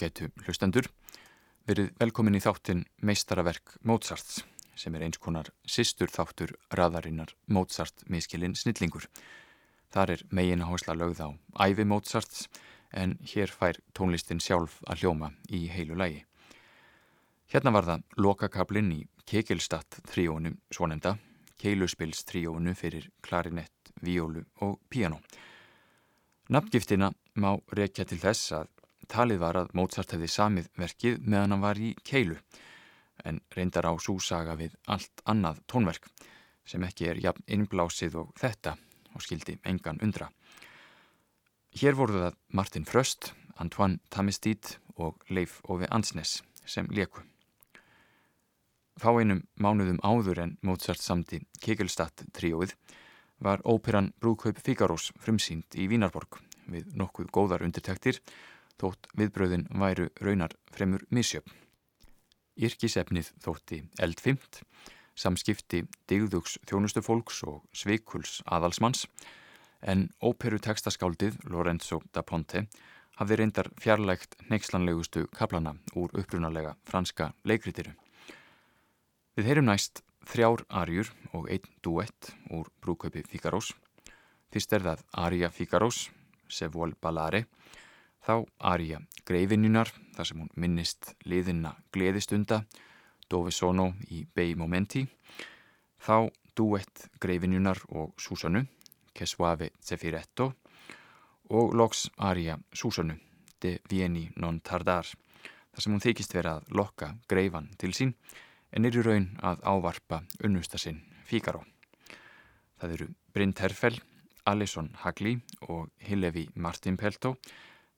ágætu hlustendur, verið velkomin í þáttin meistaraverk Mozarts sem er eins konar sýstur þáttur raðarinnar Mozart miskilinn snillingur. Þar er megin hásla lögð á æfi Mozarts en hér fær tónlistin sjálf að hljóma í heilu lægi. Hérna var það lokakablinn í Kekilstadt tríónu svonemda, keiluspils tríónu fyrir klarinett, víólu og piano. Nafngiftina má rekja til þess að talið var að Mozart hefði samið verkið meðan hann var í keilu en reyndar á súsaga við allt annað tónverk sem ekki er jafn innblásið og þetta og skildi engan undra. Hér voru það Martin Fröst, Antoine Tamistid og Leif Ove Ansnes sem leku. Fá einum mánuðum áður en Mozart samti Kegelstadt tríóið var óperan Brúkaup Figarós frumsýnd í Vínarborg við nokkuð góðar undirtektir þótt viðbröðin væru raunar fremur misjöfn. Yrkisefnið þótti eldfimt, samskipti digðugs þjónustufólks og sveikuls aðalsmanns, en óperutekstaskáldið Lorenzo da Ponte hafði reyndar fjarlægt neykslanlegustu kaplana úr upprunalega franska leikritiru. Við heyrum næst þrjár arjur og einn duett úr brúköpi Figarós. Fyrst er það Aria Figarós, Se vol ballare, Þá Arja Greifinjunar þar sem hún minnist liðina Gleðistunda, Dove Sono í Bei Momenti. Þá Duett Greifinjunar og Susanu, Que Suave Zefiretto og loks Arja Susanu, De Vieni Non Tardar þar sem hún þykist vera að lokka Greifan til sín en er í raun að ávarpa unnusta sinn Fíkaró. Það eru Brynn Terfell, Alison Hagley og Hillevi Martin Pelto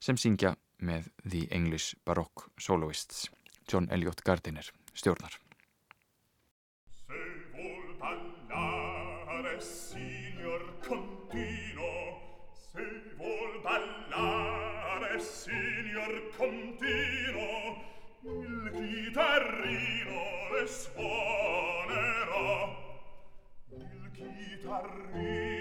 sem syngja með The English Baroque Soloists, John Elliot Gardiner, stjórnar. Il chitarrino le suonerà Il chitarrino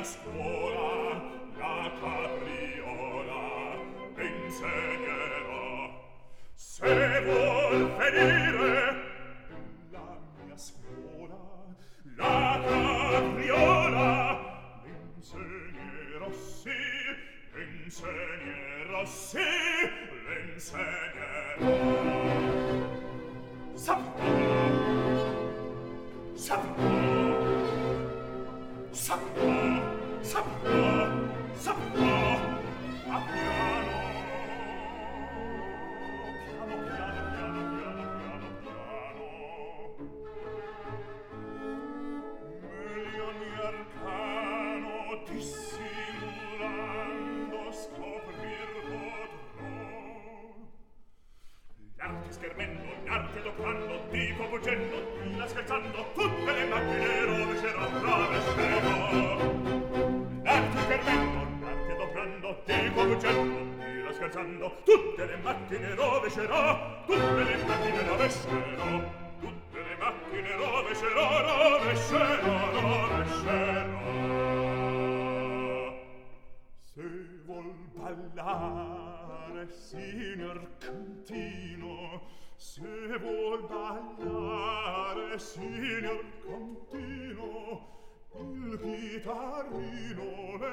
mia scuola la capriola insegnerò se vuol venire la mia scuola la capriola insegnerò sì insegnerò sì insegnerò saprò saprò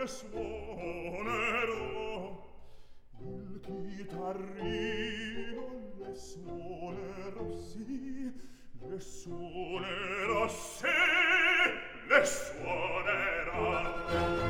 suonerò. Il chitarrino le suonerò sì le suonerò sì le suonerò.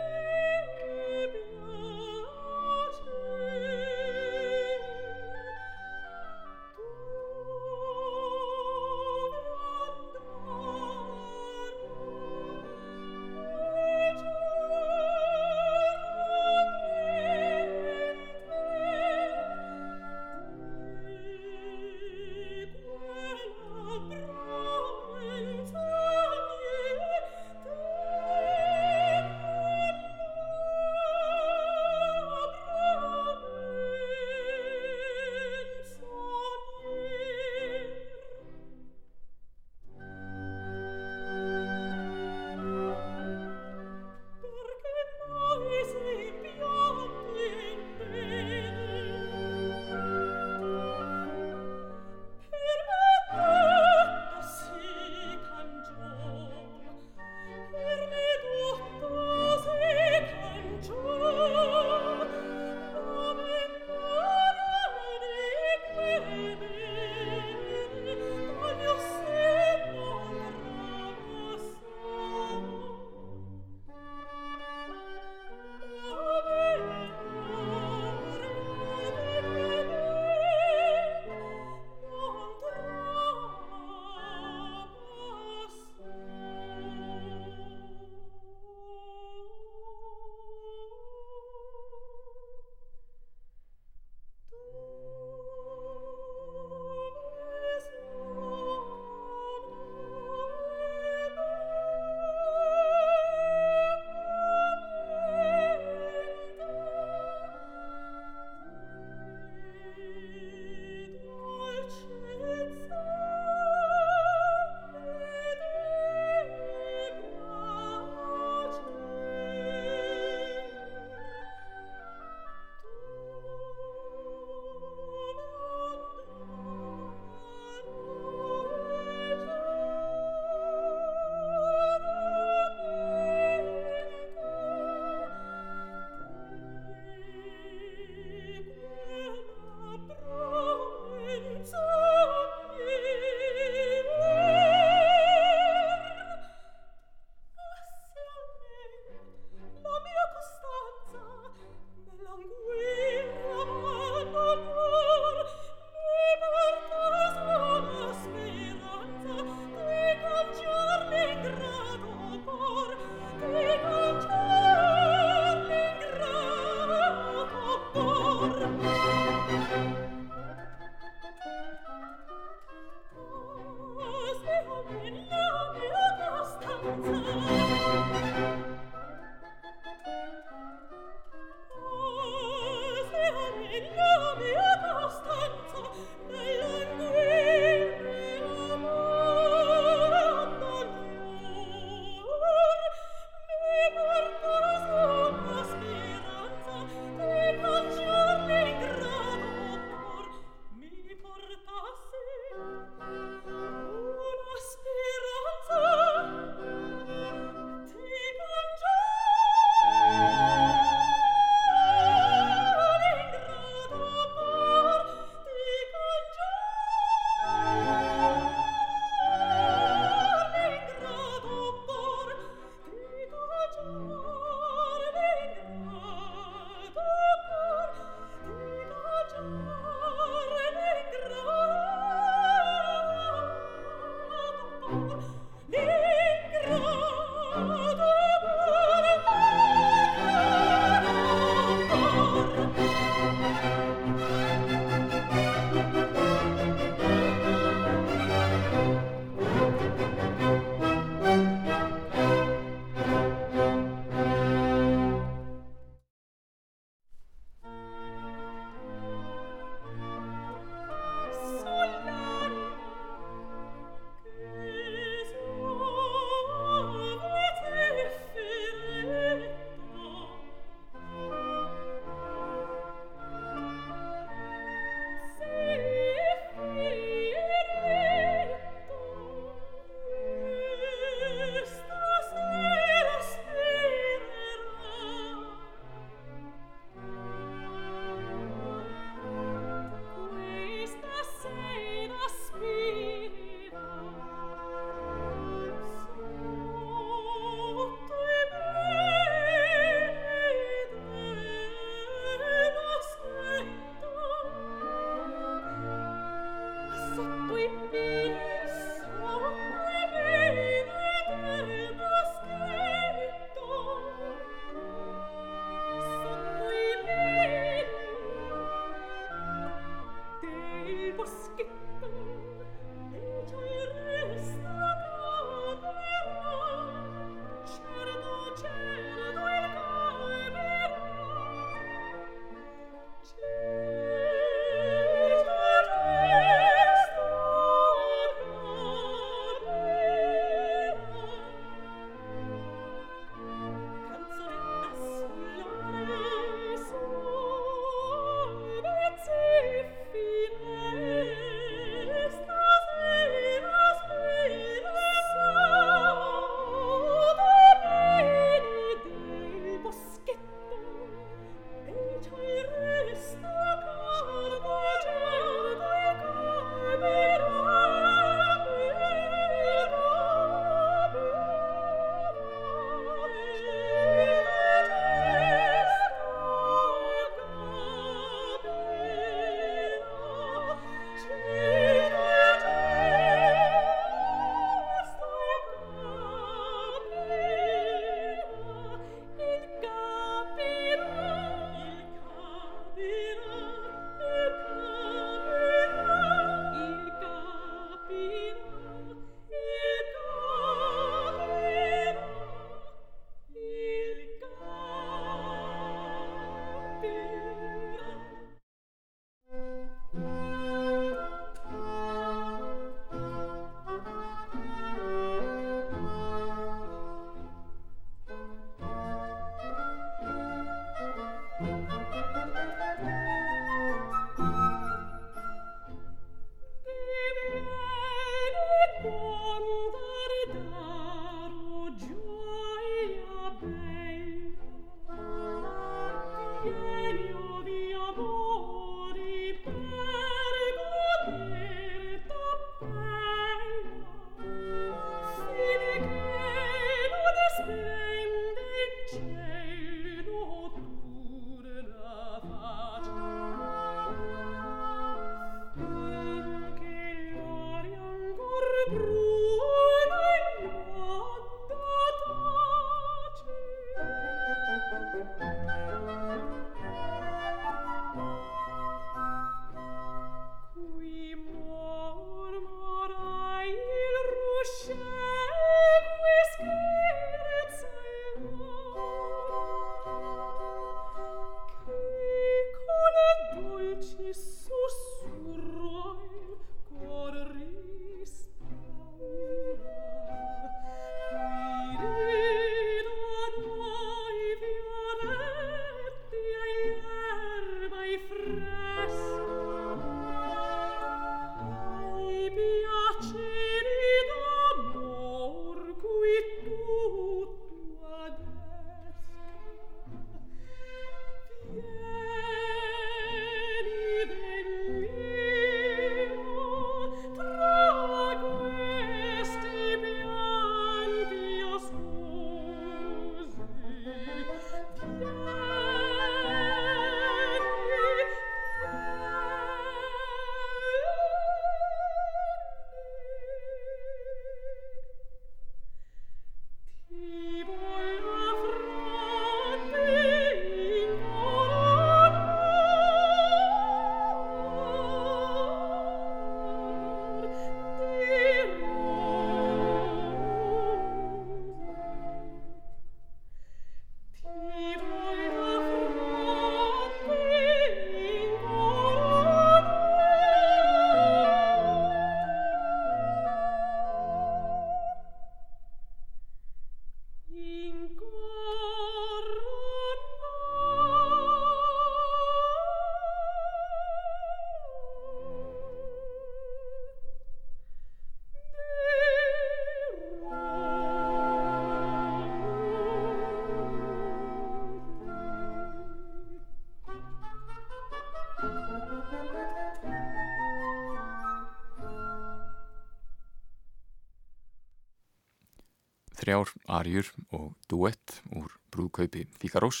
Þrjár arjur og duett úr brúðkaupi Fíkarós.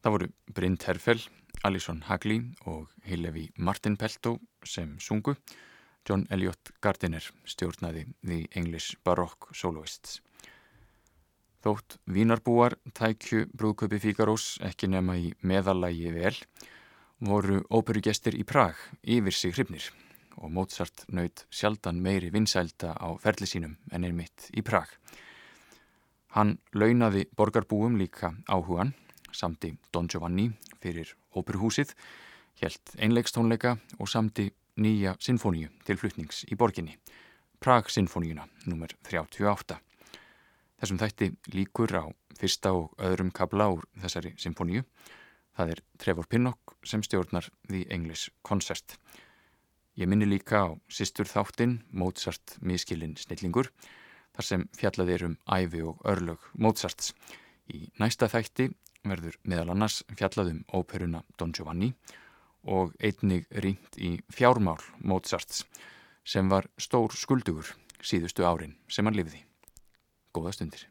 Það voru Brynn Terfell, Alison Hagley og Hillevi Martin Pelto sem sungu. John Elliot Gardiner stjórnaði The English Baroque Soloists. Þótt vínarbúar tækju brúðkaupi Fíkarós ekki nema í meðalagi vel voru óperugestir í Prag yfir sig hrifnir og Mozart naut sjaldan meiri vinsælda á ferli sínum en einmitt í Prag. Hann launaði borgarbúum líka áhugan, samti Don Giovanni fyrir óperuhúsið, helt einleikstónleika og samti nýja sinfoníu til flutnings í borginni, Prag-sinfoníuna nr. 38. Þessum þætti líkur á fyrsta og öðrum kabla úr þessari sinfoníu. Það er Trevor Pinnock sem stjórnar The English Concert. Ég minni líka á sýstur þáttinn Mozart miskilinn snillingur þar sem fjallaðir um æfi og örlög Mozarts. Í næsta þætti verður meðal annars fjallaðum óperuna Don Giovanni og einnig rínt í fjármál Mozarts sem var stór skuldugur síðustu árin sem hann lifiði. Góða stundir.